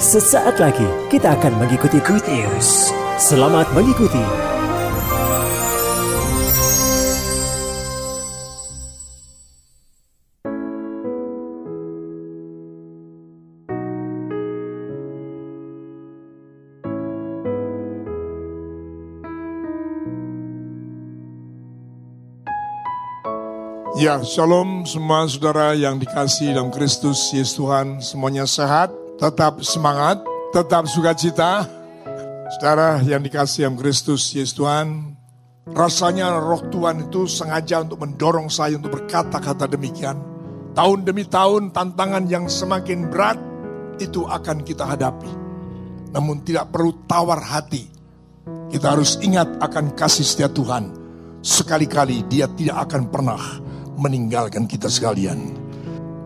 Sesaat lagi kita akan mengikuti Good News. Selamat mengikuti. Ya, shalom semua saudara yang dikasih dalam Kristus Yesus Tuhan. Semuanya sehat, tetap semangat, tetap sukacita. Saudara yang dikasih dalam Kristus Yesus Tuhan, rasanya roh Tuhan itu sengaja untuk mendorong saya untuk berkata-kata demikian. Tahun demi tahun tantangan yang semakin berat itu akan kita hadapi. Namun tidak perlu tawar hati. Kita harus ingat akan kasih setia Tuhan. Sekali-kali dia tidak akan pernah meninggalkan kita sekalian.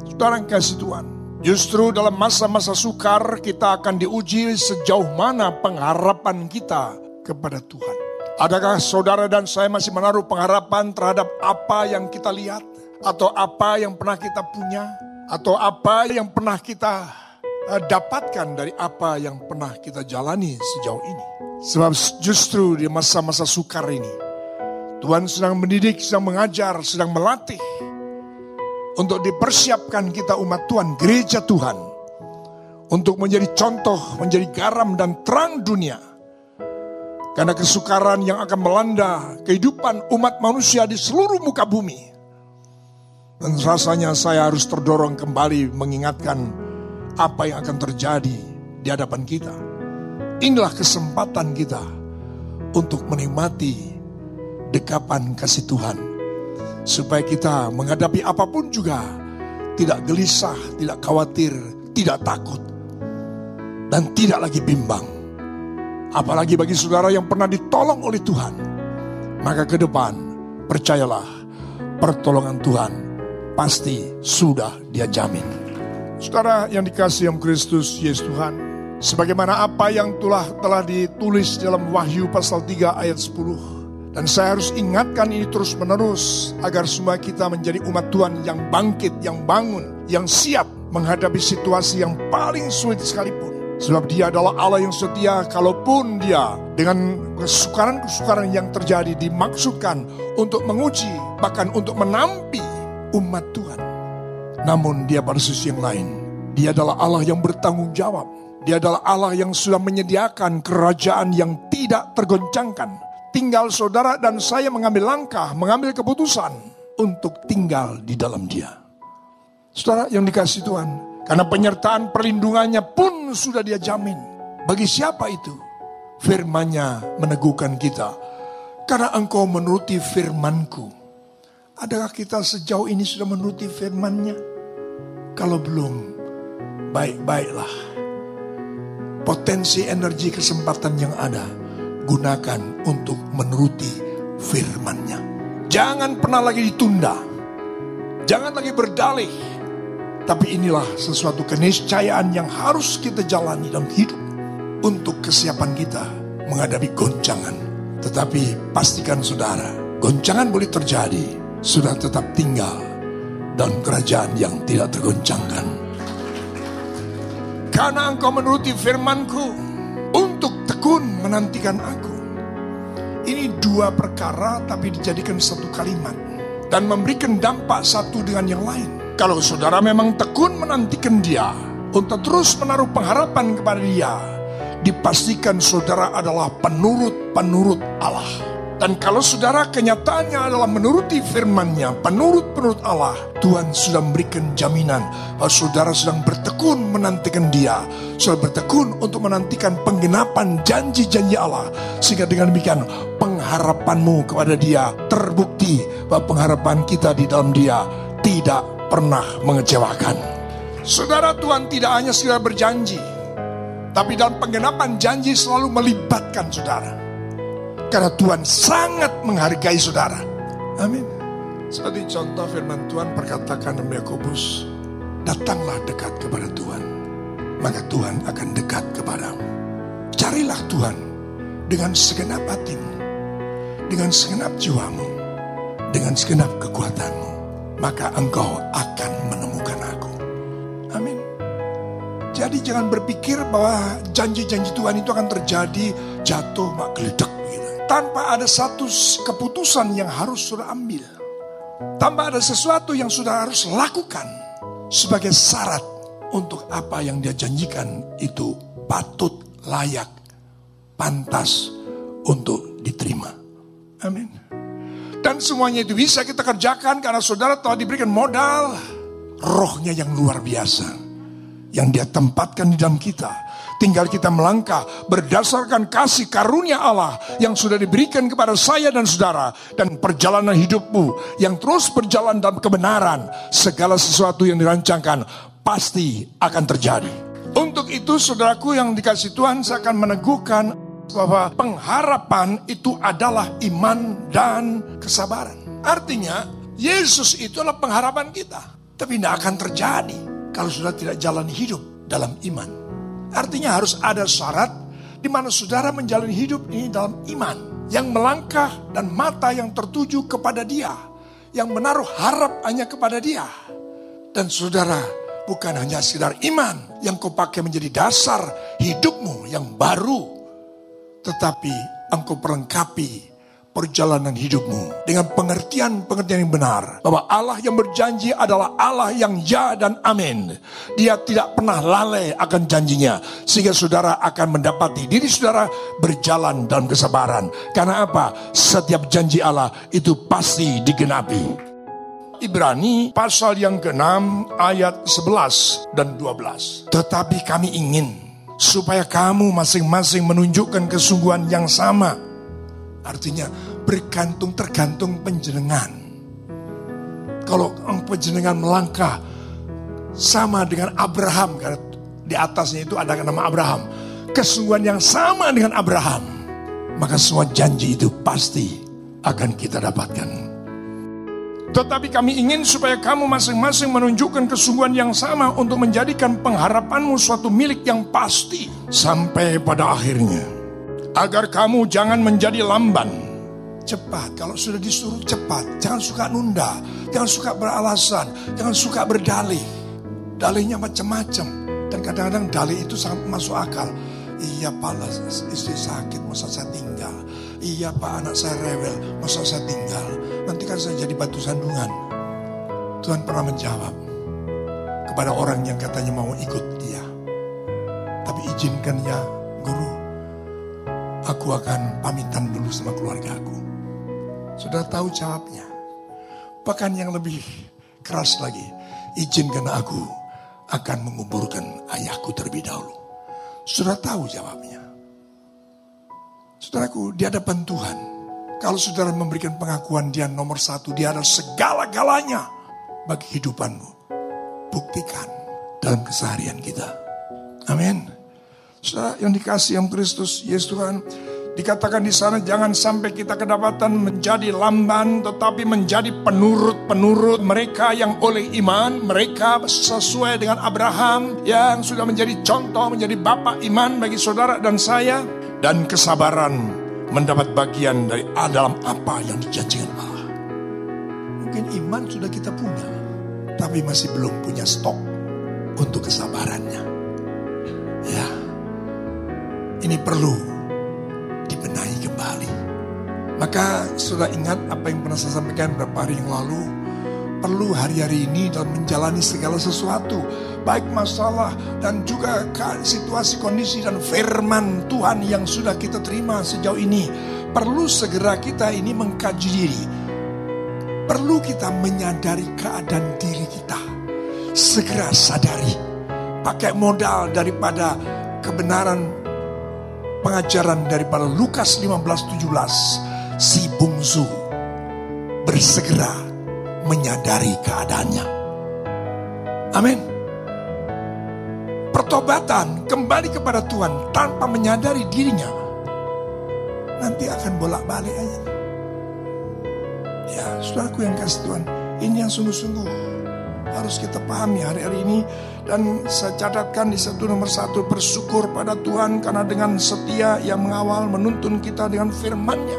Saudara yang kasih Tuhan, justru dalam masa-masa sukar kita akan diuji sejauh mana pengharapan kita kepada Tuhan. Adakah saudara dan saya masih menaruh pengharapan terhadap apa yang kita lihat? Atau apa yang pernah kita punya? Atau apa yang pernah kita uh, dapatkan dari apa yang pernah kita jalani sejauh ini? Sebab justru di masa-masa sukar ini, Tuhan sedang mendidik, sedang mengajar, sedang melatih untuk dipersiapkan kita umat Tuhan, gereja Tuhan untuk menjadi contoh, menjadi garam dan terang dunia. Karena kesukaran yang akan melanda kehidupan umat manusia di seluruh muka bumi. Dan rasanya saya harus terdorong kembali mengingatkan apa yang akan terjadi di hadapan kita. Inilah kesempatan kita untuk menikmati dekapan kasih Tuhan. Supaya kita menghadapi apa pun juga tidak gelisah, tidak khawatir, tidak takut. Dan tidak lagi bimbang. Apalagi bagi saudara yang pernah ditolong oleh Tuhan. Maka ke depan percayalah pertolongan Tuhan pasti sudah dia jamin. Saudara yang dikasih yang Kristus Yesus Tuhan. Sebagaimana apa yang telah telah ditulis dalam Wahyu pasal 3 ayat 10 dan saya harus ingatkan ini terus menerus agar semua kita menjadi umat Tuhan yang bangkit, yang bangun, yang siap menghadapi situasi yang paling sulit sekalipun. Sebab dia adalah Allah yang setia kalaupun dia dengan kesukaran-kesukaran yang terjadi dimaksudkan untuk menguji bahkan untuk menampi umat Tuhan. Namun dia pada sisi yang lain, dia adalah Allah yang bertanggung jawab. Dia adalah Allah yang sudah menyediakan kerajaan yang tidak tergoncangkan tinggal saudara dan saya mengambil langkah, mengambil keputusan untuk tinggal di dalam dia. Saudara yang dikasih Tuhan, karena penyertaan perlindungannya pun sudah dia jamin. Bagi siapa itu? Firmannya meneguhkan kita. Karena engkau menuruti firmanku. Adakah kita sejauh ini sudah menuruti firmannya? Kalau belum, baik-baiklah. Potensi energi kesempatan yang ada gunakan untuk menuruti firman-Nya. Jangan pernah lagi ditunda. Jangan lagi berdalih. Tapi inilah sesuatu keniscayaan yang harus kita jalani dalam hidup. Untuk kesiapan kita menghadapi goncangan. Tetapi pastikan saudara, goncangan boleh terjadi. Sudah tetap tinggal dalam kerajaan yang tidak tergoncangkan. Karena engkau menuruti firmanku, untuk tekun menantikan aku. Ini dua perkara tapi dijadikan satu kalimat. Dan memberikan dampak satu dengan yang lain. Kalau saudara memang tekun menantikan dia. Untuk terus menaruh pengharapan kepada dia. Dipastikan saudara adalah penurut-penurut Allah. Dan kalau saudara kenyataannya adalah menuruti firmannya, penurut-penurut Allah, Tuhan sudah memberikan jaminan bahwa saudara sedang bertekun menantikan dia. Sudah bertekun untuk menantikan penggenapan janji-janji Allah. Sehingga dengan demikian pengharapanmu kepada dia terbukti bahwa pengharapan kita di dalam dia tidak pernah mengecewakan. Saudara Tuhan tidak hanya sekedar berjanji, tapi dalam penggenapan janji selalu melibatkan saudara. Karena Tuhan sangat menghargai saudara. Amin. Seperti contoh firman Tuhan perkatakan Yakobus, datanglah dekat kepada Tuhan, maka Tuhan akan dekat kepadamu. Carilah Tuhan dengan segenap hatimu, dengan segenap jiwamu, dengan segenap kekuatanmu, maka engkau akan menemukan aku. Amin. Jadi jangan berpikir bahwa janji-janji Tuhan itu akan terjadi jatuh mak geledek. Tanpa ada satu keputusan yang harus sudah ambil. Tanpa ada sesuatu yang sudah harus lakukan sebagai syarat untuk apa yang dia janjikan itu patut, layak, pantas untuk diterima. Amin. Dan semuanya itu bisa kita kerjakan karena saudara telah diberikan modal rohnya yang luar biasa yang dia tempatkan di dalam kita. Tinggal kita melangkah berdasarkan kasih karunia Allah yang sudah diberikan kepada saya dan saudara. Dan perjalanan hidupmu yang terus berjalan dalam kebenaran. Segala sesuatu yang dirancangkan pasti akan terjadi. Untuk itu saudaraku yang dikasih Tuhan saya akan meneguhkan bahwa pengharapan itu adalah iman dan kesabaran. Artinya Yesus itu adalah pengharapan kita. Tapi tidak akan terjadi kalau sudah tidak jalan hidup dalam iman. Artinya harus ada syarat di mana saudara menjalani hidup ini dalam iman. Yang melangkah dan mata yang tertuju kepada dia. Yang menaruh harap hanya kepada dia. Dan saudara bukan hanya sekedar iman yang kau pakai menjadi dasar hidupmu yang baru. Tetapi engkau perlengkapi perjalanan hidupmu dengan pengertian-pengertian yang benar bahwa Allah yang berjanji adalah Allah yang ya dan amin. Dia tidak pernah lalai akan janjinya sehingga saudara akan mendapati diri saudara berjalan dalam kesabaran. Karena apa? Setiap janji Allah itu pasti digenapi. Ibrani pasal yang ke-6 ayat 11 dan 12. Tetapi kami ingin supaya kamu masing-masing menunjukkan kesungguhan yang sama Artinya bergantung tergantung penjenengan. Kalau penjenengan melangkah sama dengan Abraham karena di atasnya itu ada nama Abraham. Kesungguhan yang sama dengan Abraham. Maka semua janji itu pasti akan kita dapatkan. Tetapi kami ingin supaya kamu masing-masing menunjukkan kesungguhan yang sama untuk menjadikan pengharapanmu suatu milik yang pasti sampai pada akhirnya agar kamu jangan menjadi lamban. Cepat, kalau sudah disuruh cepat, jangan suka nunda, jangan suka beralasan, jangan suka berdalih. Dalihnya macam-macam, dan kadang-kadang dalih itu sangat masuk akal. Iya pak, istri sakit, masa saya tinggal. Iya pak, anak saya rewel, masa saya tinggal. Nanti kan saya jadi batu sandungan. Tuhan pernah menjawab kepada orang yang katanya mau ikut dia. Tapi izinkan ya guru, aku akan pamitan dulu sama keluarga aku. Sudah tahu jawabnya. Bahkan yang lebih keras lagi, izinkan aku akan menguburkan ayahku terlebih dahulu. Sudah tahu jawabnya. Saudaraku, di hadapan Tuhan, kalau saudara memberikan pengakuan dia nomor satu, dia adalah segala-galanya bagi kehidupanmu. Buktikan dalam keseharian kita. Amin. Saudara yang dikasih yang Kristus, Yesus Tuhan, dikatakan di sana jangan sampai kita kedapatan menjadi lamban tetapi menjadi penurut-penurut mereka yang oleh iman mereka sesuai dengan Abraham yang sudah menjadi contoh menjadi bapak iman bagi saudara dan saya dan kesabaran mendapat bagian dari dalam apa yang dijanjikan Allah. Mungkin iman sudah kita punya tapi masih belum punya stok untuk kesabarannya. ya ini perlu dibenahi kembali. Maka sudah ingat apa yang pernah saya sampaikan beberapa hari yang lalu. Perlu hari-hari ini dalam menjalani segala sesuatu. Baik masalah dan juga situasi kondisi dan firman Tuhan yang sudah kita terima sejauh ini. Perlu segera kita ini mengkaji diri. Perlu kita menyadari keadaan diri kita. Segera sadari. Pakai modal daripada kebenaran pengajaran daripada Lukas 15:17 si bungsu bersegera menyadari keadaannya. Amin. Pertobatan kembali kepada Tuhan tanpa menyadari dirinya nanti akan bolak-balik aja. Ya, saudaraku yang kasih Tuhan, ini yang sungguh-sungguh harus kita pahami hari-hari ini dan saya catatkan di satu nomor satu bersyukur pada Tuhan karena dengan setia yang mengawal menuntun kita dengan firman-Nya.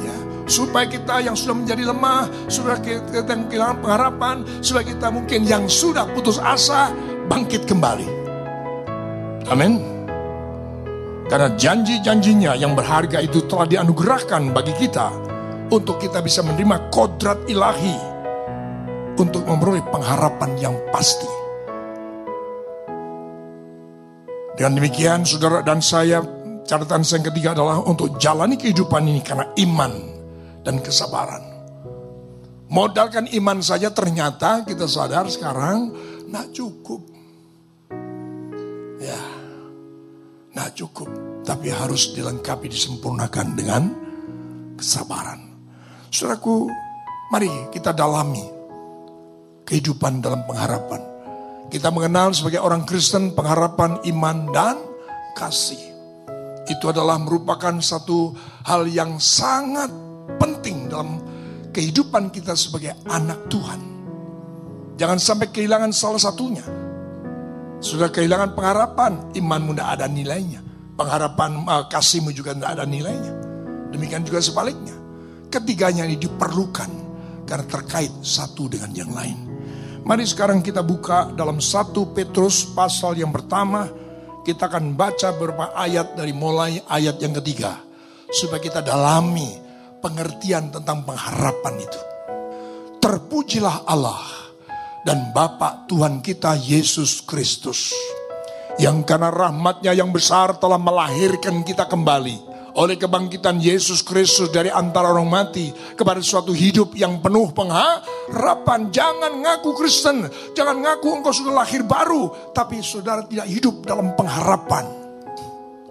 Ya, supaya kita yang sudah menjadi lemah, sudah kita yang kehilangan pengharapan, supaya kita mungkin yang sudah putus asa bangkit kembali. Amin. Karena janji-janjinya yang berharga itu telah dianugerahkan bagi kita untuk kita bisa menerima kodrat ilahi untuk memperoleh pengharapan yang pasti. Dengan demikian saudara dan saya catatan saya yang ketiga adalah untuk jalani kehidupan ini karena iman dan kesabaran. Modalkan iman saja ternyata kita sadar sekarang nak cukup. Ya, nak cukup. Tapi harus dilengkapi, disempurnakan dengan kesabaran. Saudaraku, mari kita dalami kehidupan dalam pengharapan. Kita mengenal sebagai orang Kristen pengharapan iman dan kasih. Itu adalah merupakan satu hal yang sangat penting dalam kehidupan kita sebagai anak Tuhan. Jangan sampai kehilangan salah satunya. Sudah kehilangan pengharapan, imanmu tidak ada nilainya. Pengharapan uh, kasihmu juga tidak ada nilainya. Demikian juga sebaliknya. Ketiganya ini diperlukan karena terkait satu dengan yang lain. Mari sekarang kita buka dalam satu Petrus pasal yang pertama. Kita akan baca beberapa ayat dari mulai ayat yang ketiga. Supaya kita dalami pengertian tentang pengharapan itu. Terpujilah Allah dan Bapa Tuhan kita Yesus Kristus. Yang karena rahmatnya yang besar telah melahirkan kita kembali oleh kebangkitan Yesus Kristus dari antara orang mati kepada suatu hidup yang penuh pengharapan. Jangan ngaku Kristen, jangan ngaku engkau sudah lahir baru, tapi saudara tidak hidup dalam pengharapan.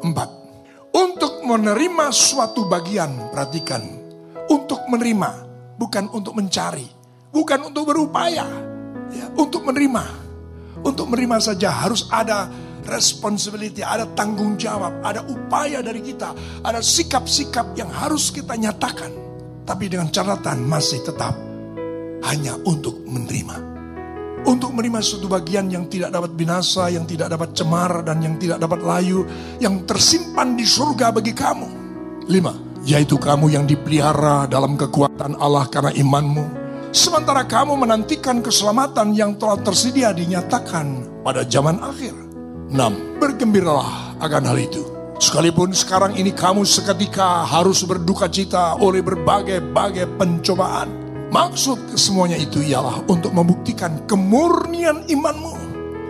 Empat, untuk menerima suatu bagian, perhatikan, untuk menerima, bukan untuk mencari, bukan untuk berupaya, ya, untuk menerima, untuk menerima saja harus ada responsibility, ada tanggung jawab, ada upaya dari kita, ada sikap-sikap yang harus kita nyatakan. Tapi dengan catatan masih tetap hanya untuk menerima. Untuk menerima suatu bagian yang tidak dapat binasa, yang tidak dapat cemar, dan yang tidak dapat layu, yang tersimpan di surga bagi kamu. Lima, yaitu kamu yang dipelihara dalam kekuatan Allah karena imanmu. Sementara kamu menantikan keselamatan yang telah tersedia dinyatakan pada zaman akhir. 6. Bergembiralah akan hal itu. Sekalipun sekarang ini kamu seketika harus berduka cita oleh berbagai-bagai pencobaan. Maksud semuanya itu ialah untuk membuktikan kemurnian imanmu.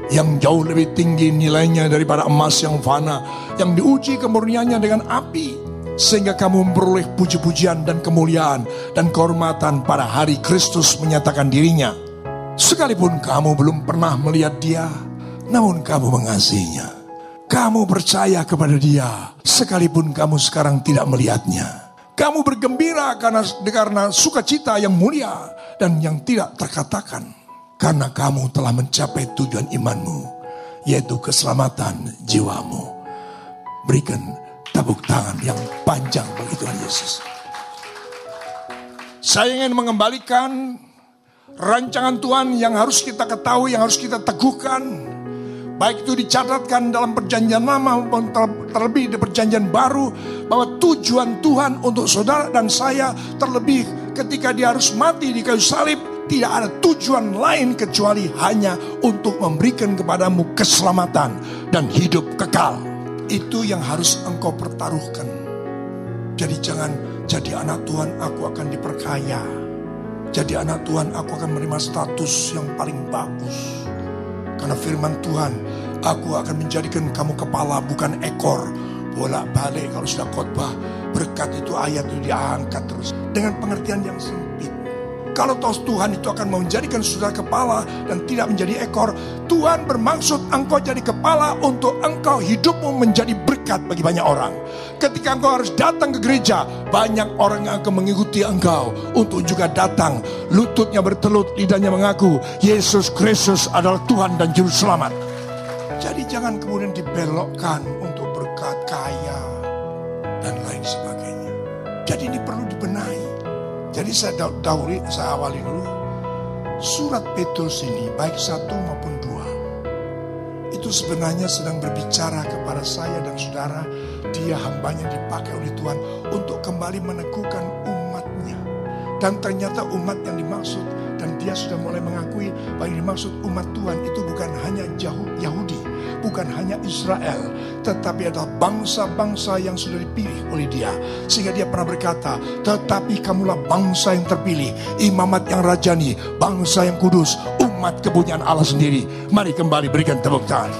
Yang jauh lebih tinggi nilainya daripada emas yang fana. Yang diuji kemurniannya dengan api. Sehingga kamu memperoleh puji-pujian dan kemuliaan dan kehormatan pada hari Kristus menyatakan dirinya. Sekalipun kamu belum pernah melihat dia, namun kamu mengasihinya. Kamu percaya kepada dia, sekalipun kamu sekarang tidak melihatnya. Kamu bergembira karena karena sukacita yang mulia dan yang tidak terkatakan. Karena kamu telah mencapai tujuan imanmu, yaitu keselamatan jiwamu. Berikan tabuk tangan yang panjang bagi Tuhan Yesus. Saya ingin mengembalikan rancangan Tuhan yang harus kita ketahui, yang harus kita teguhkan Baik itu dicatatkan dalam perjanjian lama maupun terlebih di perjanjian baru. Bahwa tujuan Tuhan untuk saudara dan saya terlebih ketika dia harus mati di kayu salib. Tidak ada tujuan lain kecuali hanya untuk memberikan kepadamu keselamatan dan hidup kekal. Itu yang harus engkau pertaruhkan. Jadi jangan jadi anak Tuhan aku akan diperkaya. Jadi anak Tuhan aku akan menerima status yang paling bagus karena firman Tuhan, aku akan menjadikan kamu kepala bukan ekor. Bolak-balik kalau sudah khotbah, berkat itu ayat itu diangkat terus. Dengan pengertian yang sempit. Kalau toh Tuhan itu akan menjadikan saudara kepala dan tidak menjadi ekor, Tuhan bermaksud engkau jadi kepala untuk engkau hidupmu menjadi berkat bagi banyak orang. Ketika engkau harus datang ke gereja, banyak orang yang akan mengikuti engkau untuk juga datang. Lututnya bertelut, lidahnya mengaku, Yesus Kristus adalah Tuhan dan Juru Selamat. Jadi jangan kemudian dibelokkan untuk berkat kaya dan lain sebagainya. Jadi ini perlu dibenahi. Jadi saya dahului, saya awali dulu. Surat Petrus ini baik satu maupun dua. Itu sebenarnya sedang berbicara kepada saya dan saudara. Dia hambanya dipakai oleh Tuhan untuk kembali meneguhkan umatnya. Dan ternyata umat yang dimaksud dan dia sudah mulai mengakui bahwa yang dimaksud umat Tuhan itu bukan hanya Yahudi, bukan hanya Israel, tetapi adalah bangsa-bangsa yang sudah dipilih oleh dia. Sehingga dia pernah berkata, tetapi kamulah bangsa yang terpilih, imamat yang rajani, bangsa yang kudus, umat kepunyaan Allah sendiri. Mari kembali berikan tepuk tangan.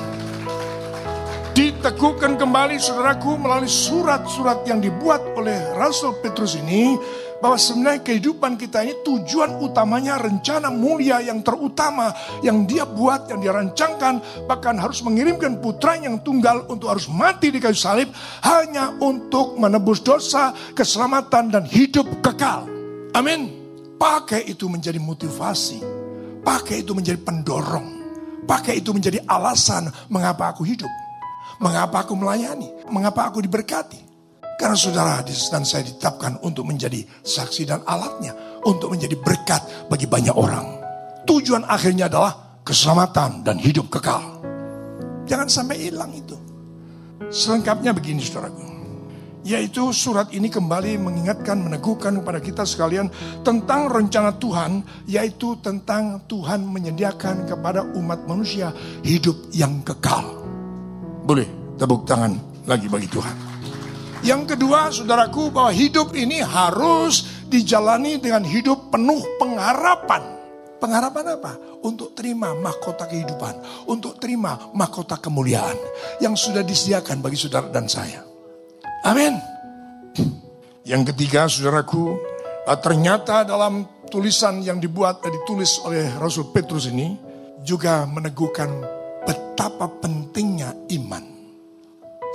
Diteguhkan kembali saudaraku melalui surat-surat yang dibuat oleh Rasul Petrus ini bahwa sebenarnya kehidupan kita ini tujuan utamanya rencana mulia yang terutama yang dia buat, yang dia rancangkan, bahkan harus mengirimkan putra yang tunggal untuk harus mati di kayu salib hanya untuk menebus dosa, keselamatan dan hidup kekal. Amin. Pakai itu menjadi motivasi, pakai itu menjadi pendorong, pakai itu menjadi alasan mengapa aku hidup, mengapa aku melayani, mengapa aku diberkati. Karena saudara dan saya ditetapkan untuk menjadi saksi dan alatnya. Untuk menjadi berkat bagi banyak orang. Tujuan akhirnya adalah keselamatan dan hidup kekal. Jangan sampai hilang itu. Selengkapnya begini saudaraku. Yaitu surat ini kembali mengingatkan, meneguhkan kepada kita sekalian tentang rencana Tuhan. Yaitu tentang Tuhan menyediakan kepada umat manusia hidup yang kekal. Boleh tepuk tangan lagi bagi Tuhan. Yang kedua, saudaraku, bahwa hidup ini harus dijalani dengan hidup penuh pengharapan. Pengharapan apa? Untuk terima mahkota kehidupan, untuk terima mahkota kemuliaan yang sudah disediakan bagi saudara dan saya. Amin. Yang ketiga, saudaraku, ternyata dalam tulisan yang dibuat dan ditulis oleh Rasul Petrus ini juga meneguhkan betapa pentingnya iman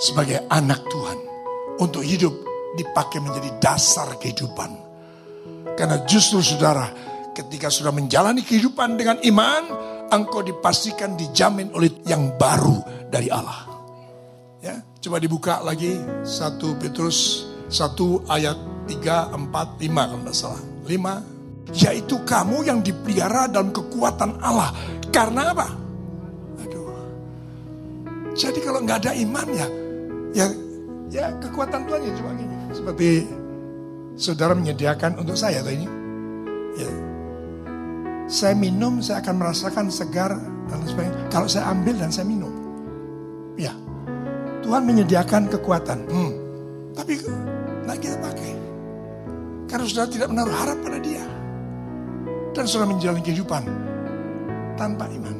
sebagai anak Tuhan untuk hidup dipakai menjadi dasar kehidupan. Karena justru saudara, ketika sudah menjalani kehidupan dengan iman, engkau dipastikan dijamin oleh yang baru dari Allah. Ya, coba dibuka lagi 1 Petrus 1 ayat 3, 4, 5 kalau tidak salah. 5, yaitu kamu yang dipelihara dalam kekuatan Allah. Karena apa? Aduh. Jadi kalau nggak ada iman ya, ya Ya kekuatan Tuhan ya cuma gini. Seperti saudara menyediakan untuk saya tuh ini. Ya. Saya minum, saya akan merasakan segar dan sebagainya. Kalau saya ambil dan saya minum. Ya. Tuhan menyediakan kekuatan. Hmm. Tapi nah kita pakai. Karena saudara tidak menaruh harap pada dia. Dan saudara menjalani kehidupan tanpa iman.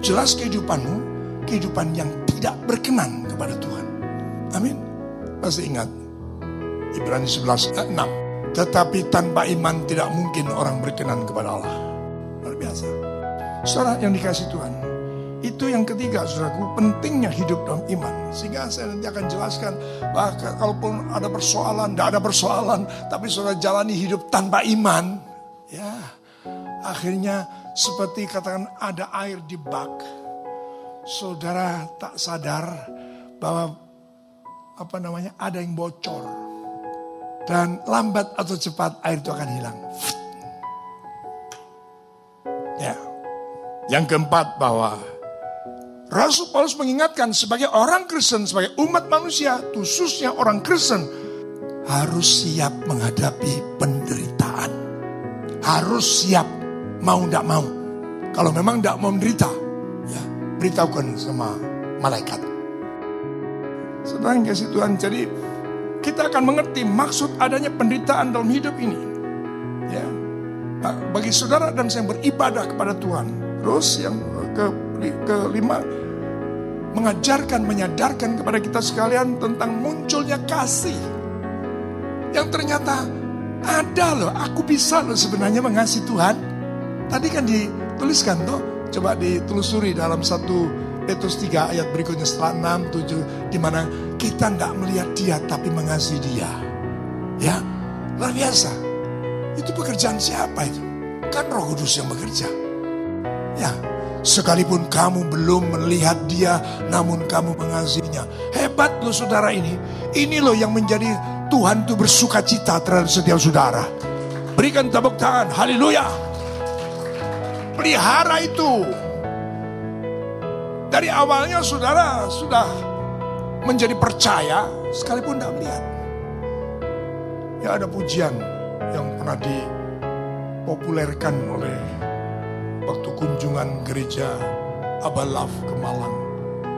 Jelas kehidupanmu, kehidupan yang tidak berkenan kepada Tuhan. Amin. Pasti ingat. Ibrani 11 6. Tetapi tanpa iman tidak mungkin orang berkenan kepada Allah. Luar biasa. Saudara yang dikasih Tuhan. Itu yang ketiga, saudaraku, pentingnya hidup dalam iman. Sehingga saya nanti akan jelaskan bahwa kalaupun ada persoalan, tidak ada persoalan, tapi saudara jalani hidup tanpa iman, ya akhirnya seperti katakan ada air di bak. Saudara tak sadar bahwa apa namanya ada yang bocor dan lambat atau cepat air itu akan hilang. Ya. Yang keempat bahwa Rasul Paulus mengingatkan sebagai orang Kristen, sebagai umat manusia, khususnya orang Kristen, harus siap menghadapi penderitaan. Harus siap, mau tidak mau. Kalau memang tidak mau menderita, ya beritahukan sama malaikat. Saudara yang kasih Tuhan, jadi kita akan mengerti maksud adanya penderitaan dalam hidup ini. Ya, bagi saudara dan saya beribadah kepada Tuhan. Terus yang ke kelima mengajarkan, menyadarkan kepada kita sekalian tentang munculnya kasih yang ternyata ada loh. Aku bisa loh sebenarnya mengasihi Tuhan. Tadi kan dituliskan tuh, coba ditelusuri dalam satu Petrus 3 ayat berikutnya setelah 6, 7. di mana kita tidak melihat dia tapi mengasihi dia. Ya, luar biasa. Itu pekerjaan siapa itu? Kan roh kudus yang bekerja. Ya, sekalipun kamu belum melihat dia namun kamu mengasihinya. Hebat loh saudara ini. Ini loh yang menjadi Tuhan itu bersuka cita terhadap setiap saudara. Berikan tepuk tangan. Haleluya. Pelihara itu dari awalnya saudara sudah menjadi percaya sekalipun tidak melihat. Ya ada pujian yang pernah dipopulerkan oleh waktu kunjungan gereja Abalaf ke Malang.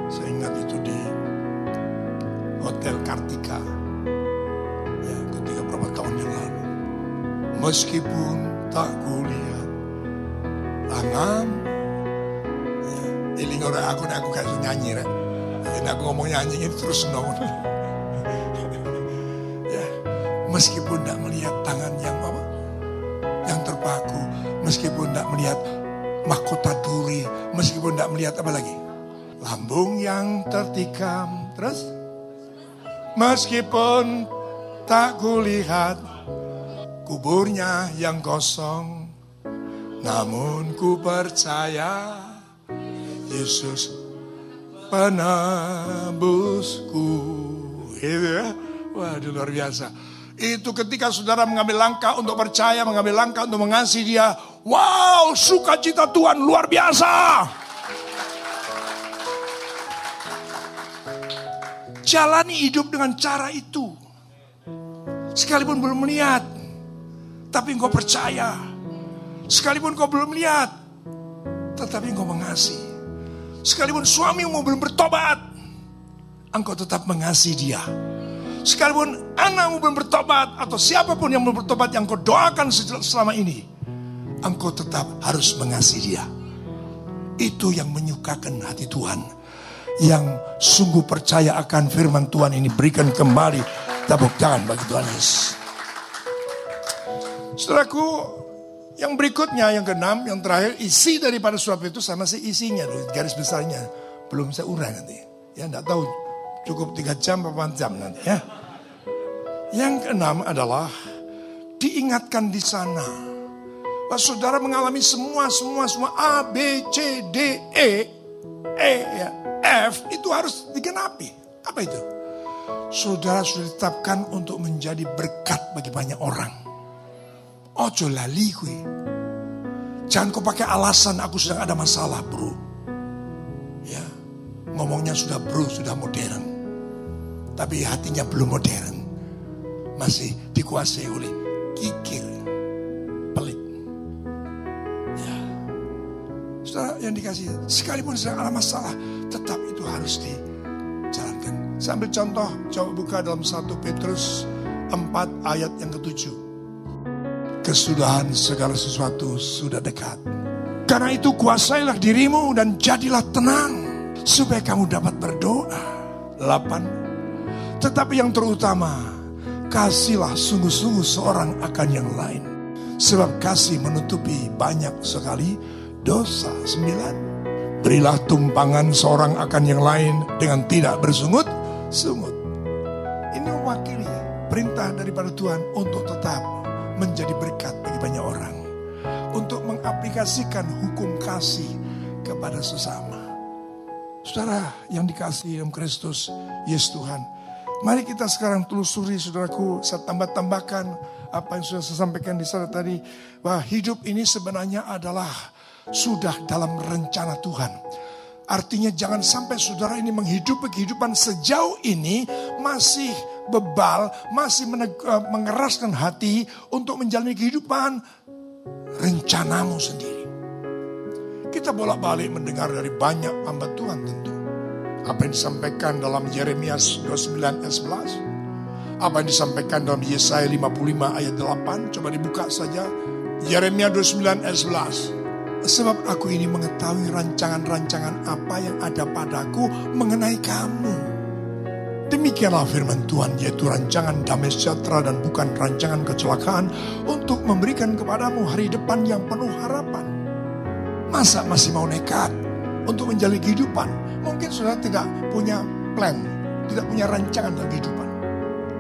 Saya ingat itu di Hotel Kartika. Ya, ketika berapa tahun yang lalu. Meskipun tak kulihat tangan. Iling orang aku, aku kasih nyanyi. Rek. Ini aku ngomong nyanyi ini terus nong. ya, meskipun tidak melihat tangan yang apa? Yang terpaku. Meskipun tidak melihat mahkota duri. Meskipun tidak melihat apa lagi? Lambung yang tertikam. Terus? Meskipun tak kulihat kuburnya yang kosong. Namun ku percaya Yesus penebusku. Itu ya. Waduh luar biasa. Itu ketika saudara mengambil langkah untuk percaya, mengambil langkah untuk mengasihi dia. Wow, sukacita Tuhan luar biasa. Jalani hidup dengan cara itu. Sekalipun belum melihat, tapi engkau percaya. Sekalipun kau belum lihat, tetapi engkau mengasihi. Sekalipun suamimu belum bertobat, engkau tetap mengasihi dia. Sekalipun anakmu belum bertobat atau siapa pun yang belum bertobat yang kau doakan selama ini, engkau tetap harus mengasihi dia. Itu yang menyukakan hati Tuhan. Yang sungguh percaya akan firman Tuhan ini berikan kembali tepuk tangan bagi Tuhan Yesus. Saudaraku, yang berikutnya, yang keenam, yang terakhir, isi daripada surat itu sama si isinya, garis besarnya. Belum saya urang nanti. Ya, enggak tahu Cukup tiga jam, berapa jam nanti ya. Yang keenam adalah diingatkan di sana. Bahwa saudara mengalami semua, semua, semua A, B, C, D, E, E, ya, F itu harus digenapi. Apa itu? Saudara sudah ditetapkan untuk menjadi berkat bagi banyak orang. Ojo lali kui. Jangan kau pakai alasan aku sedang ada masalah bro. Ya, ngomongnya sudah bro, sudah modern tapi hatinya belum modern. Masih dikuasai oleh kikir, pelit. Ya. Saudara yang dikasih, sekalipun sedang ada masalah, tetap itu harus dijalankan. Saya ambil contoh, coba buka dalam 1 Petrus 4 ayat yang ketujuh. Kesudahan segala sesuatu sudah dekat. Karena itu kuasailah dirimu dan jadilah tenang. Supaya kamu dapat berdoa. 8 tetapi yang terutama, kasihlah sungguh-sungguh seorang akan yang lain. Sebab kasih menutupi banyak sekali dosa. Sembilan, berilah tumpangan seorang akan yang lain dengan tidak bersungut-sungut. Ini mewakili perintah daripada Tuhan untuk tetap menjadi berkat bagi banyak orang. Untuk mengaplikasikan hukum kasih kepada sesama. Saudara yang dikasih dalam Kristus, Yesus Tuhan, Mari kita sekarang telusuri saudaraku, saya tambah-tambahkan apa yang sudah saya sampaikan di sana tadi. Bahwa hidup ini sebenarnya adalah sudah dalam rencana Tuhan. Artinya jangan sampai saudara ini menghidupi kehidupan sejauh ini masih bebal, masih eh, mengeraskan hati untuk menjalani kehidupan rencanamu sendiri. Kita bolak-balik mendengar dari banyak hamba Tuhan tentu. Apa yang disampaikan dalam Yeremia 29 ayat 11. Apa yang disampaikan dalam Yesaya 55 ayat 8. Coba dibuka saja. Yeremia 29 ayat 11. Sebab aku ini mengetahui rancangan-rancangan apa yang ada padaku mengenai kamu. Demikianlah firman Tuhan yaitu rancangan damai sejahtera dan bukan rancangan kecelakaan untuk memberikan kepadamu hari depan yang penuh harapan. Masa masih mau nekat untuk menjalani kehidupan Mungkin saudara tidak punya plan, tidak punya rancangan dalam kehidupan.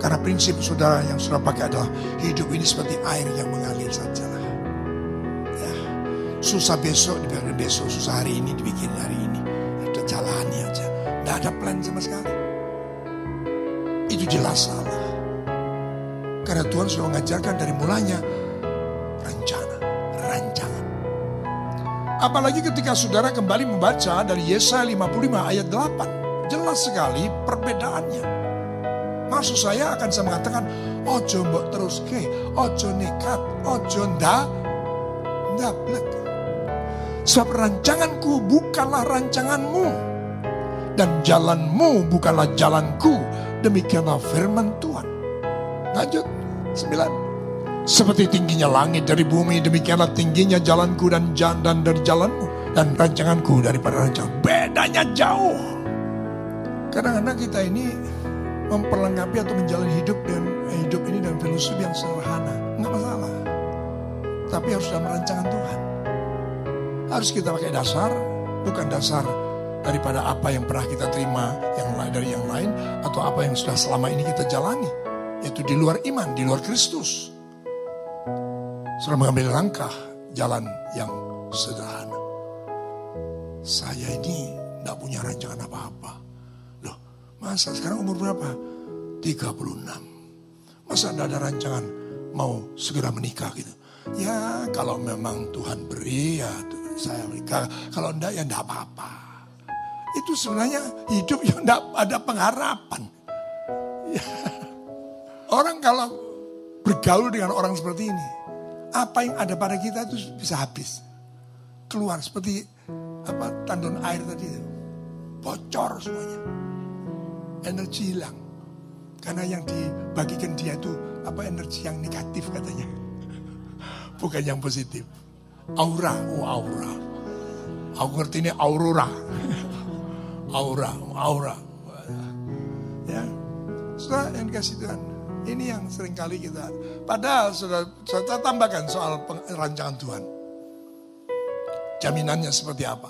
Karena prinsip saudara yang saudara pakai adalah hidup ini seperti air yang mengalir saja. Ya, susah besok dibiarkan besok, susah hari ini dibikin hari ini. Ada jalani aja, tidak ada plan sama sekali. Itu jelas salah. Karena Tuhan sudah mengajarkan dari mulanya rencana, rancangan. Apalagi ketika saudara kembali membaca dari Yesaya 55 ayat 8. Jelas sekali perbedaannya. Maksud saya akan saya mengatakan, ojo mbok terus ke, ojo nekat, ojo nda, ndablek. Sebab rancanganku bukanlah rancanganmu. Dan jalanmu bukanlah jalanku. Demikianlah firman Tuhan. Lanjut. Sembilan. Seperti tingginya langit dari bumi, demikianlah tingginya jalanku dan jalan dari jalanmu. Dan rancanganku daripada rancangan. Bedanya jauh. Kadang-kadang kita ini memperlengkapi atau menjalani hidup dengan hidup ini dengan filosofi yang sederhana. Enggak masalah. Tapi harus dalam rancangan Tuhan. Harus kita pakai dasar, bukan dasar daripada apa yang pernah kita terima yang lain dari yang lain atau apa yang sudah selama ini kita jalani yaitu di luar iman, di luar Kristus. Sudah mengambil langkah jalan yang sederhana. Saya ini tidak punya rancangan apa-apa. Loh, masa sekarang umur berapa? 36. Masa tidak ada rancangan mau segera menikah gitu? Ya kalau memang Tuhan beri ya saya menikah. Kalau enggak ya enggak apa-apa. Itu sebenarnya hidup yang enggak ada pengharapan. Ya. Orang kalau bergaul dengan orang seperti ini, apa yang ada pada kita itu bisa habis. Keluar seperti apa tandon air tadi. Bocor semuanya. Energi hilang. Karena yang dibagikan dia itu apa energi yang negatif katanya. Bukan yang positif. Aura, oh aura. Aku ngerti ini aurora. Aura, aura. Ya, sudah yang dikasih Tuhan. Ini yang sering kali kita. Padahal sudah saya tambahkan soal rancangan Tuhan. Jaminannya seperti apa?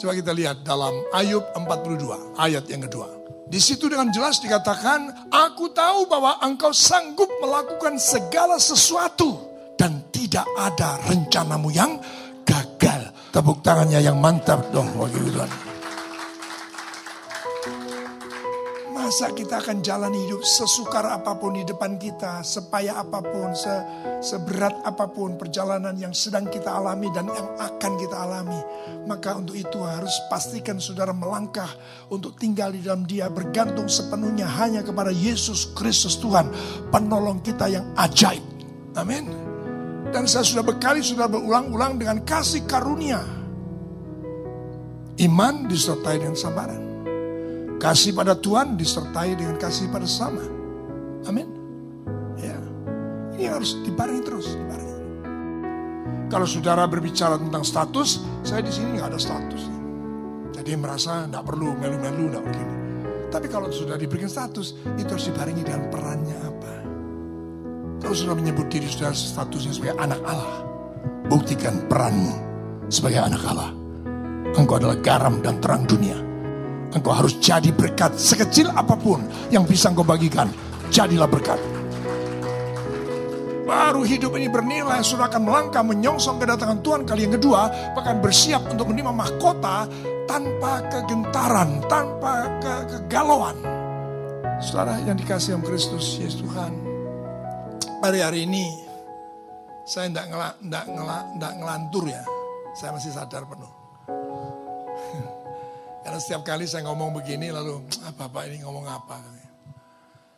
Coba kita lihat dalam Ayub 42 ayat yang kedua. Di situ dengan jelas dikatakan, aku tahu bahwa engkau sanggup melakukan segala sesuatu dan tidak ada rencanamu yang gagal. Tepuk tangannya yang mantap dong bagi Tuhan. Masa kita akan jalan hidup sesukar apa pun di depan kita, sepaya apa pun, se seberat apa pun perjalanan yang sedang kita alami dan yang akan kita alami. Maka untuk itu harus pastikan saudara melangkah untuk tinggal di dalam dia bergantung sepenuhnya hanya kepada Yesus Kristus Tuhan, penolong kita yang ajaib. Amin. Dan saya sudah berkali sudah berulang-ulang dengan kasih karunia. Iman disertai dengan sabaran. Kasih pada Tuhan disertai dengan kasih pada sama. Amin. Ya. Ini harus dibarengi terus, dibarengi. Kalau saudara berbicara tentang status, saya di sini nggak ada status. Jadi merasa nggak perlu melu-melu, nggak begini. Tapi kalau sudah diberikan status, itu harus dibarengi dengan perannya apa. Kalau sudah menyebut diri saudara statusnya sebagai anak Allah, buktikan peranmu sebagai anak Allah. Engkau adalah garam dan terang dunia. Engkau harus jadi berkat sekecil apa pun yang bisa engkau bagikan. Jadilah berkat. Baru hidup ini bernilai, sudah akan melangkah menyongsong kedatangan Tuhan kali yang kedua, bahkan bersiap untuk menerima mahkota tanpa kegentaran, tanpa ke kegalauan. Saudara yang dikasih oleh Kristus Yesus Tuhan, hari-hari ini saya tidak ngela, ndak ngela, ndak ngelantur ya. Saya masih sadar penuh. Karena setiap kali saya ngomong begini lalu ah, Bapak ini ngomong apa?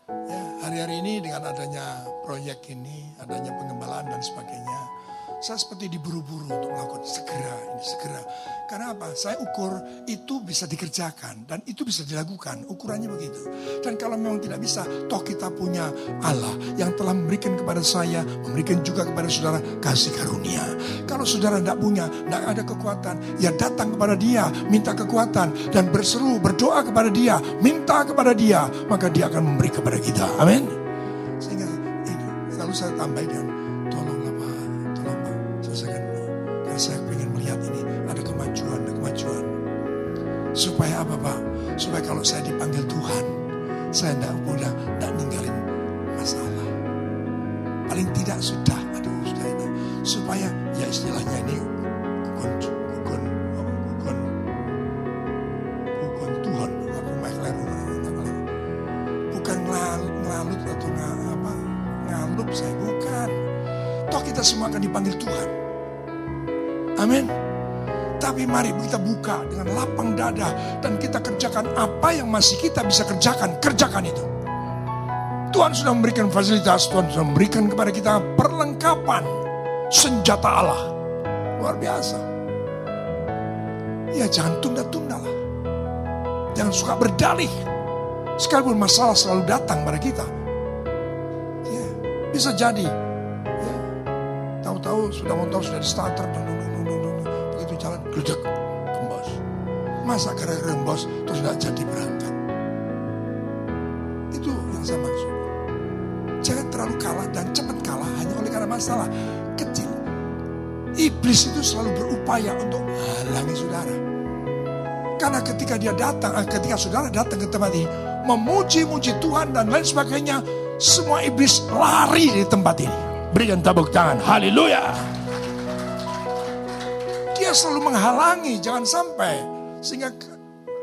Ya, hari-hari ini dengan adanya proyek ini, adanya pengembalaan dan sebagainya, saya seperti diburu-buru untuk melakukan segera ini segera. Karena apa? Saya ukur itu bisa dikerjakan dan itu bisa dilakukan. Ukurannya begitu. Dan kalau memang tidak bisa, toh kita punya Allah yang telah memberikan kepada saya, memberikan juga kepada saudara kasih karunia. Kalau saudara tidak punya, tidak ada kekuatan, ya datang kepada dia, minta kekuatan dan berseru, berdoa kepada dia, minta kepada dia, maka dia akan memberi kepada kita. Amin. Sehingga ini selalu saya tambahkan Supaya apa Pak? Supaya kalau saya dipanggil Tuhan, saya tidak mudah, tidak ninggalin masalah. Paling tidak sudah, aduh sudah ini. Supaya ya istilahnya ini bukan bukan bukan bukan Tuhan, aku makler, bukan ngelalut atau apa ngalup saya bukan. Toh kita semua akan dipanggil Tuhan. Amin. Tapi mari kita buka dengan lapang dada dan kita kerjakan apa yang masih kita bisa kerjakan. Kerjakan itu. Tuhan sudah memberikan fasilitas, Tuhan sudah memberikan kepada kita perlengkapan senjata Allah. Luar biasa. Ya jangan tunda-tunda lah. Jangan suka berdalih. Sekalipun masalah selalu datang pada kita. Ya, bisa jadi. Ya, tahu-tahu sudah motor sudah di starter. Dung, Masa gara-gara kembos terus nggak jadi berangkat. Itu yang saya maksud. Jangan terlalu kalah dan cepat kalah hanya oleh karena masalah kecil. Iblis itu selalu berupaya untuk halangi saudara. Karena ketika dia datang, eh, ketika saudara datang ke tempat ini, memuji-muji Tuhan dan lain sebagainya, semua iblis lari di tempat ini. Berikan tepuk tangan, haleluya. Dia selalu menghalangi, jangan sampai. Sehingga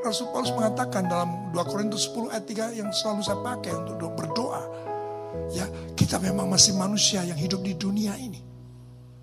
Rasul Paulus mengatakan dalam 2 Korintus 10 ayat 3 yang selalu saya pakai untuk berdoa. Ya, kita memang masih manusia yang hidup di dunia ini.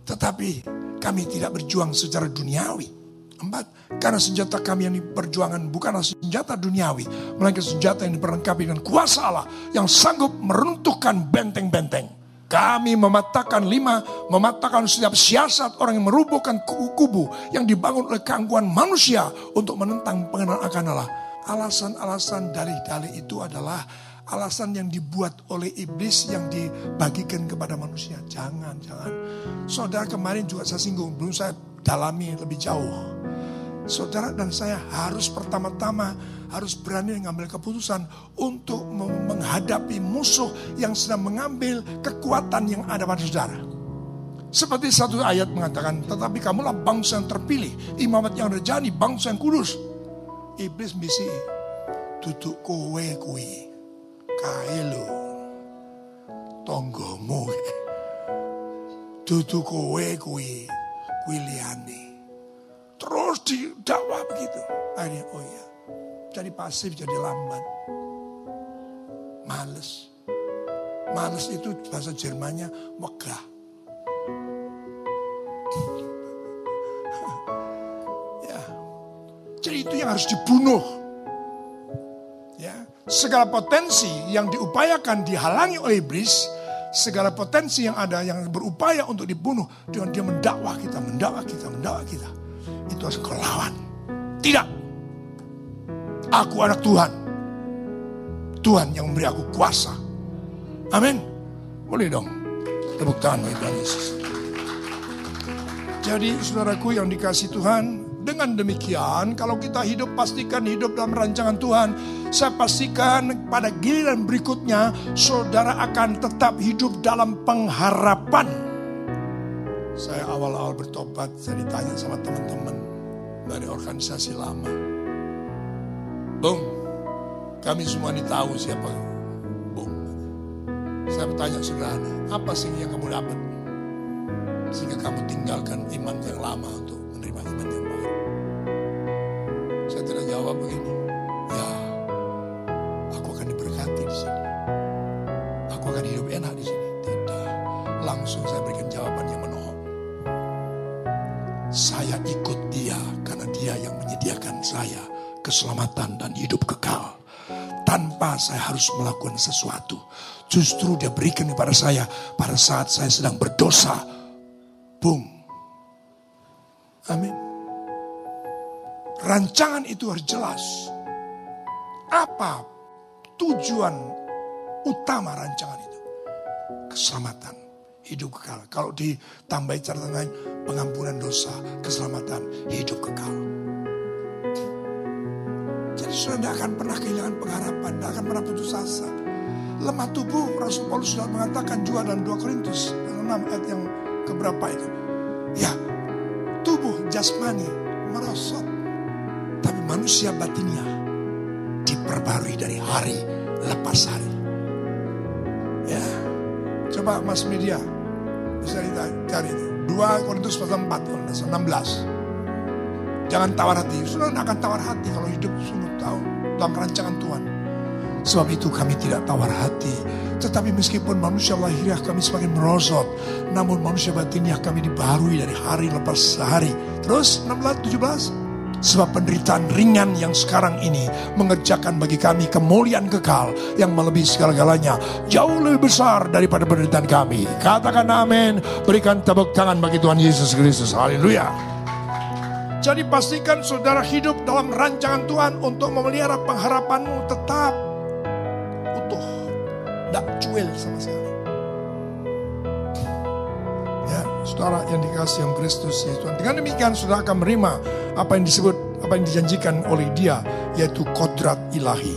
Tetapi kami tidak berjuang secara duniawi. Empat, karena senjata kami yang diperjuangan bukanlah senjata duniawi, melainkan senjata yang diperlengkapi dengan kuasa Allah yang sanggup meruntuhkan benteng-benteng. Kami mematahkan lima, mematahkan setiap siasat orang yang merubuhkan kubu-kubu yang dibangun oleh keangkuhan manusia untuk menentang pengenalan akan Allah. Alasan-alasan dalih-dalih itu adalah alasan yang dibuat oleh iblis yang dibagikan kepada manusia. Jangan, jangan. Saudara kemarin juga saya singgung, belum saya dalami lebih jauh. Saudara dan saya harus pertama-tama harus berani mengambil keputusan untuk menghadapi musuh yang sedang mengambil kekuatan yang ada pada saudara. Seperti satu ayat mengatakan, tetapi kamulah bangsa yang terpilih, imamat yang rejani, bangsa yang kudus. Iblis misi, tutuk kowe kui, kaelo, tonggomu, tutuk kowe kui, kui liane. Terus didakwa begitu. Akhirnya, oh iya. Jadi pasif, jadi lambat. Males. Males itu bahasa Jermannya megah. ya. Jadi itu yang harus dibunuh. Ya. Segala potensi yang diupayakan dihalangi oleh iblis, segala potensi yang ada yang berupaya untuk dibunuh, dengan dia mendakwa kita, mendakwa kita, mendakwa kita itu harus kau lawan. Tidak. Aku anak Tuhan. Tuhan yang memberi aku kuasa. Amin. Boleh dong. Tepuk tangan bagi Tuhan Yesus. Jadi saudaraku yang dikasih Tuhan, dengan demikian kalau kita hidup pastikan hidup dalam rancangan Tuhan. Saya pastikan pada giliran berikutnya saudara akan tetap hidup dalam pengharapan. Saya awal-awal bertobat, saya ditanya sama teman-teman dari organisasi lama. Bung, kami semua ini tahu siapa Bung. Saya bertanya sederhana, apa sih yang kamu dapat? Sehingga kamu tinggalkan iman yang lama untuk menerima iman yang baru. Saya tidak jawab begini. Keselamatan dan hidup kekal. Tanpa saya harus melakukan sesuatu. Justru dia berikan kepada saya pada saat saya sedang berdosa. Boom. Amin. Rancangan itu harus jelas. Apa tujuan utama rancangan itu? Keselamatan, hidup kekal. Kalau ditambah catatan lain, pengampunan dosa, keselamatan, hidup kekal. Sudah tidak akan pernah kehilangan pengharapan, tidak akan pernah putus asa. Lemah tubuh, Rasul Paulus sudah mengatakan juga dalam 2 Korintus 6 ayat yang keberapa itu. Ya, tubuh jasmani merosot. Tapi manusia batinnya diperbarui dari hari lepas hari. Ya, coba mas media bisa dicari itu. 2 Korintus pasal 4, 16. Jangan tawar hati. Tidak akan tawar hati kalau hidup sungguh tahu dalam rancangan Tuhan. Sebab itu kami tidak tawar hati. Tetapi meskipun manusia lahiriah kami semakin merosot. Namun manusia batiniah kami dibaharui dari hari lepas hari. Terus 16, 17. Sebab penderitaan ringan yang sekarang ini mengerjakan bagi kami kemuliaan kekal yang melebihi segala-galanya. Jauh lebih besar daripada penderitaan kami. Katakan amin. Berikan tepuk tangan bagi Tuhan Yesus Kristus. Haleluya. Jadi pastikan saudara hidup dalam rancangan Tuhan untuk memelihara pengharapanmu tetap utuh. Tidak cuel sama sekali. Ya, saudara yang dikasih yang Kristus Yesus Tuhan. Dengan demikian saudara akan menerima apa yang disebut, apa yang dijanjikan oleh dia, yaitu kodrat ilahi.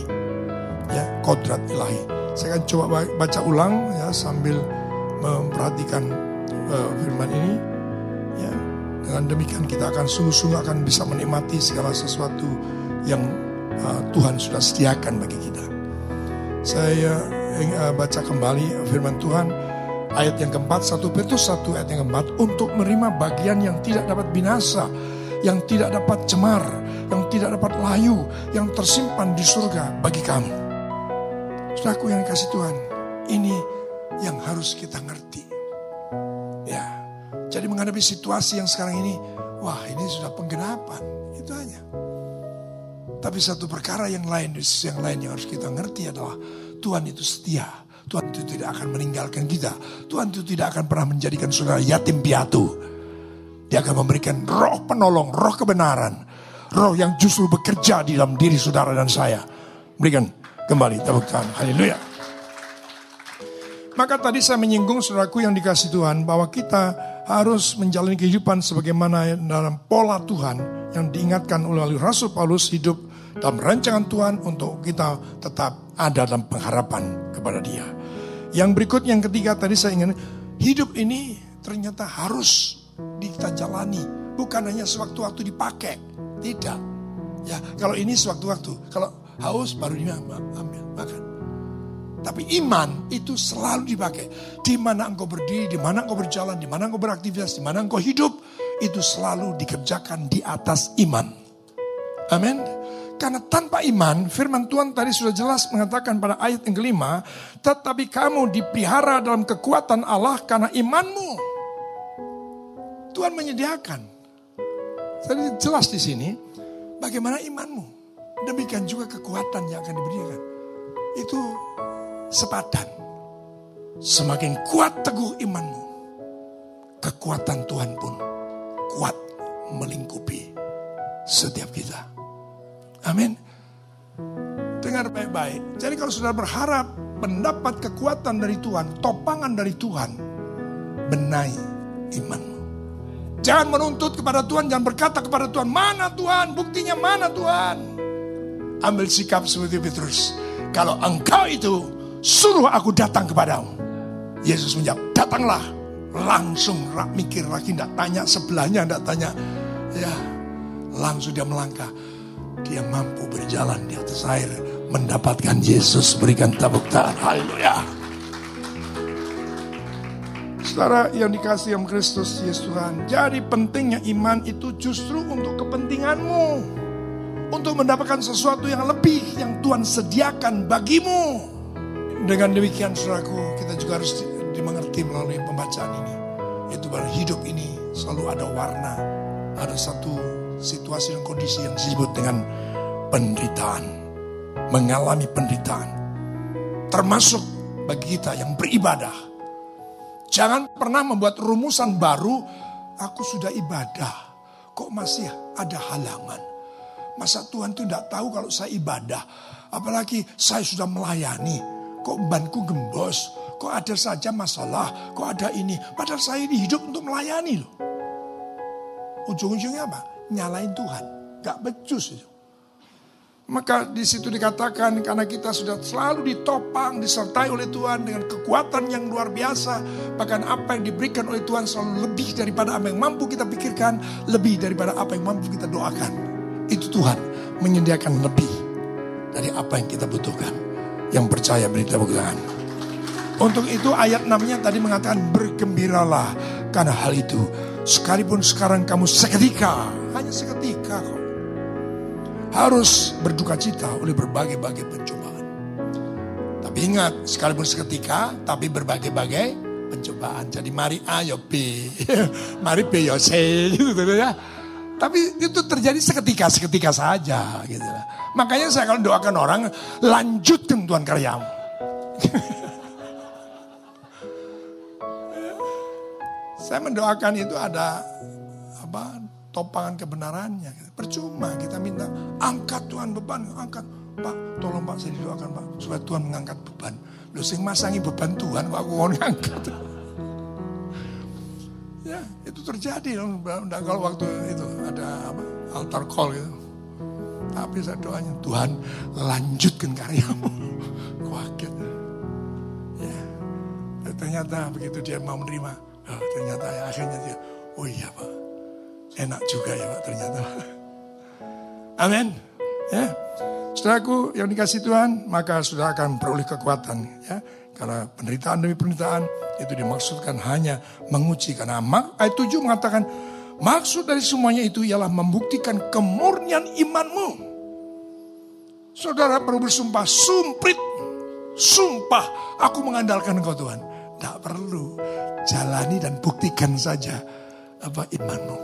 Ya, kodrat ilahi. Saya akan coba baca ulang ya sambil memperhatikan uh, firman ini. Dengan demikian kita akan sungguh-sungguh akan bisa menikmati segala sesuatu yang uh, Tuhan sudah sediakan bagi kita. Saya uh, baca kembali firman Tuhan ayat yang keempat, satu Petrus satu ayat yang keempat untuk menerima bagian yang tidak dapat binasa, yang tidak dapat cemar, yang tidak dapat layu, yang tersimpan di surga bagi kamu. Saudaraku yang dikasih Tuhan, ini yang harus kita ngerti. Jadi menghadapi situasi yang sekarang ini, wah ini sudah penggenapan, itu aja. Tapi satu perkara yang lain, yang lain yang harus kita ngerti adalah Tuhan itu setia. Tuhan itu tidak akan meninggalkan kita. Tuhan itu tidak akan pernah menjadikan saudara yatim piatu. Dia akan memberikan roh penolong, roh kebenaran. Roh yang justru bekerja di dalam diri saudara dan saya. Berikan kembali tepuk tangan. Haleluya. Maka tadi saya menyinggung saudaraku yang dikasih Tuhan bahwa kita harus menjalani kehidupan sebagaimana dalam pola Tuhan yang diingatkan oleh Rasul Paulus hidup dalam rancangan Tuhan untuk kita tetap ada dalam pengharapan kepada dia. Yang berikut yang ketiga tadi saya ingin hidup ini ternyata harus kita jalani. Bukan hanya sewaktu-waktu dipakai. Tidak. Ya kalau ini sewaktu-waktu. Kalau haus baru diambil makan tapi iman itu selalu dipakai. Di mana engkau berdiri, di mana engkau berjalan, di mana engkau beraktivitas, di mana engkau hidup, itu selalu dikerjakan di atas iman. Amin. Karena tanpa iman, firman Tuhan tadi sudah jelas mengatakan pada ayat yang kelima, tetapi kamu dipelihara dalam kekuatan Allah karena imanmu. Tuhan menyediakan. Tadi jelas di sini, bagaimana imanmu. Demikian juga kekuatan yang akan diberikan. Itu sepadan. Semakin kuat teguh imanmu, kekuatan Tuhan pun kuat melingkupi setiap kita. Amin. Dengar baik-baik. Jadi kalau sudah berharap mendapat kekuatan dari Tuhan, topangan dari Tuhan, benahi imanmu. Jangan menuntut kepada Tuhan, jangan berkata kepada Tuhan, mana Tuhan, buktinya mana Tuhan. Ambil sikap seperti Petrus. Kalau engkau itu suruh aku datang kepadamu. Yesus menjawab, datanglah. Langsung rak mikir lagi, tidak tanya sebelahnya, tidak tanya. Ya, langsung dia melangkah. Dia mampu berjalan di atas air, mendapatkan Yesus berikan tepuk tangan. Haleluya. Saudara yang dikasih yang Kristus Yesus Tuhan. Jadi pentingnya iman itu justru untuk kepentinganmu. Untuk mendapatkan sesuatu yang lebih yang Tuhan sediakan bagimu. Dengan demikian saudaraku, kita juga harus dimengerti melalui pembacaan ini. Yaitu bahwa hidup ini selalu ada warna. Ada satu situasi dan kondisi yang disebut dengan penderitaan. Mengalami penderitaan. Termasuk bagi kita yang beribadah. Jangan pernah membuat rumusan baru, aku sudah ibadah. Kok masih ada halangan? Masa Tuhan itu tidak tahu kalau saya ibadah. Apalagi saya sudah melayani kok banku gembos, kok ada saja masalah, kok ada ini. Padahal saya ini hidup untuk melayani loh. Ujung-ujungnya apa? Nyalain Tuhan. Gak becus itu. Maka di situ dikatakan karena kita sudah selalu ditopang, disertai oleh Tuhan dengan kekuatan yang luar biasa. Bahkan apa yang diberikan oleh Tuhan selalu lebih daripada apa yang mampu kita pikirkan, lebih daripada apa yang mampu kita doakan. Itu Tuhan menyediakan lebih dari apa yang kita butuhkan yang percaya beri tepuk tangan. Untuk itu ayat 6-nya tadi mengatakan bergembiralah karena hal itu. Sekalipun sekarang kamu seketika, hanya seketika kok. Harus berduka cita oleh berbagai-bagai pencobaan. Tapi ingat, sekalipun seketika, tapi berbagai-bagai pencobaan. Jadi mari ayo B, mari B yo C, gitu ya. Tapi itu terjadi seketika-seketika saja gitu. Makanya saya kalau doakan orang, lanjutkan Tuhan karyamu. saya mendoakan itu ada apa topangan kebenarannya. Percuma kita minta angkat Tuhan beban, angkat. Pak, tolong Pak saya didoakan Pak supaya Tuhan mengangkat beban. Lu sing masangi beban Tuhan kok aku mau ngangkat. ya, itu terjadi kalau waktu itu ada apa? altar call gitu. Tapi saya doanya Tuhan lanjutkan karyamu. Kaget. Ya. Ternyata begitu dia mau menerima, oh, ternyata ya, akhirnya dia, oh iya Pak, enak juga ya Pak ternyata. Amin. Ya. Saudaraku yang dikasih Tuhan, maka sudah akan beroleh kekuatan. Ya. Karena penderitaan demi penderitaan itu dimaksudkan hanya menguji. Karena ayat 7 mengatakan, maksud dari semuanya itu ialah membuktikan kemurnian imanmu. Saudara perlu bersumpah, sumprit, sumpah, aku mengandalkan engkau Tuhan. Tidak perlu, jalani dan buktikan saja apa imanmu.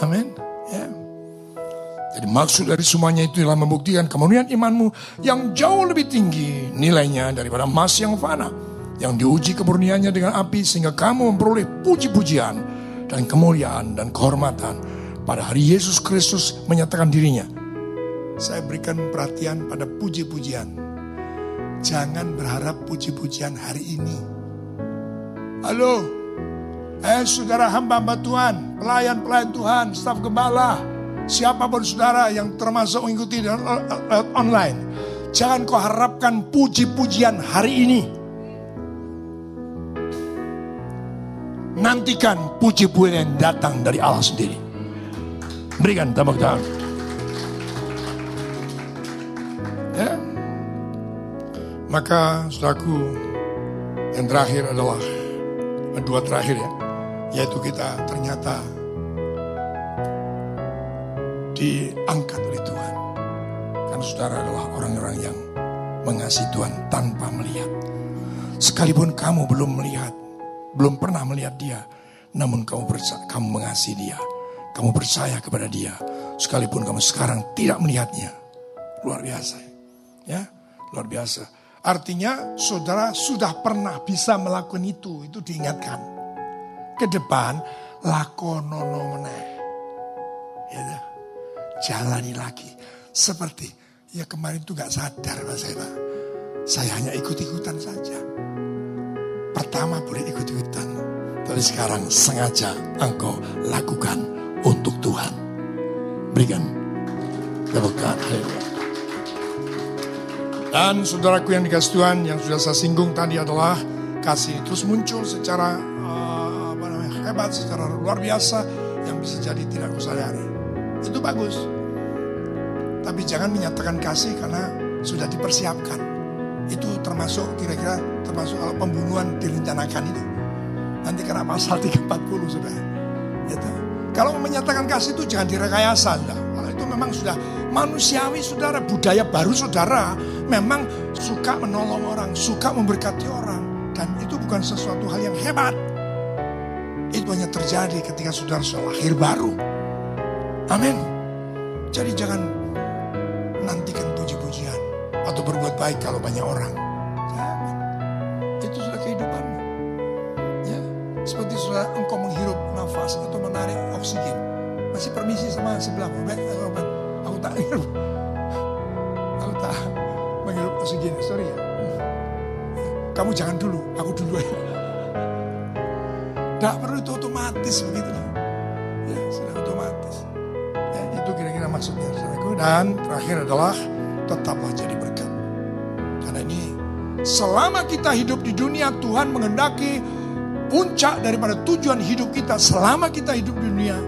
Amin. Ya. Jadi maksud dari semuanya itu adalah membuktikan kemuliaan imanmu yang jauh lebih tinggi nilainya daripada emas yang fana. Yang diuji kemurniannya dengan api sehingga kamu memperoleh puji-pujian dan kemuliaan dan kehormatan. Pada hari Yesus Kristus menyatakan dirinya. Saya berikan perhatian pada puji-pujian. Jangan berharap puji-pujian hari ini. Halo, eh saudara hamba-hamba Tuhan, pelayan-pelayan Tuhan, staf gembala, Siapa pun saudara yang termasuk mengikuti online. Jangan kau harapkan puji-pujian hari ini. Nantikan puji-pujian yang datang dari Allah sendiri. Berikan tepuk tangan. Ya. Maka saudaraku yang terakhir adalah dua terakhir ya. Yaitu kita ternyata diangkat oleh Tuhan. Karena saudara adalah orang-orang yang mengasihi Tuhan tanpa melihat. Sekalipun kamu belum melihat, belum pernah melihat dia, namun kamu kamu mengasihi dia. Kamu percaya kepada dia, sekalipun kamu sekarang tidak melihatnya. Luar biasa. Ya, luar biasa. Artinya saudara sudah pernah bisa melakukan itu, itu diingatkan. Ke depan lakonono meneh. Ya, jalani lagi. Seperti ya kemarin itu gak sadar Pak saya. Saya hanya ikut-ikutan saja. Pertama boleh ikut-ikutan. Tapi sekarang sengaja engkau lakukan untuk Tuhan. Berikan. Dan saudaraku yang dikasih Tuhan yang sudah saya singgung tadi adalah kasih terus muncul secara uh, apa namanya, hebat, secara luar biasa yang bisa jadi tidak kusadari. Itu bagus. Tapi jangan menyatakan kasih karena sudah dipersiapkan. Itu termasuk kira-kira termasuk kalau pembunuhan direncanakan itu. Nanti kena pasal 340 sudah. Gitu. Kalau menyatakan kasih itu jangan direkayasa. Sudah. Kalau itu memang sudah manusiawi saudara, budaya baru saudara. Memang suka menolong orang, suka memberkati orang. Dan itu bukan sesuatu hal yang hebat. Itu hanya terjadi ketika saudara sudah lahir baru. Amin. Jadi jangan nantikan atau berbuat baik kalau banyak orang. Jangan. Itu sudah kehidupanmu. Ya, seperti sudah engkau menghirup nafas atau menarik oksigen. Masih permisi sama sebelah Robert. Aku tak hirup. Aku tak menghirup oksigen. Sorry ya. Kamu jangan dulu, aku dulu ya. Tidak perlu itu otomatis begitu. Ya, sudah otomatis. Ya, itu kira-kira maksudnya. Dan terakhir adalah tetaplah jadi selama kita hidup di dunia Tuhan mengendaki puncak daripada tujuan hidup kita selama kita hidup di dunia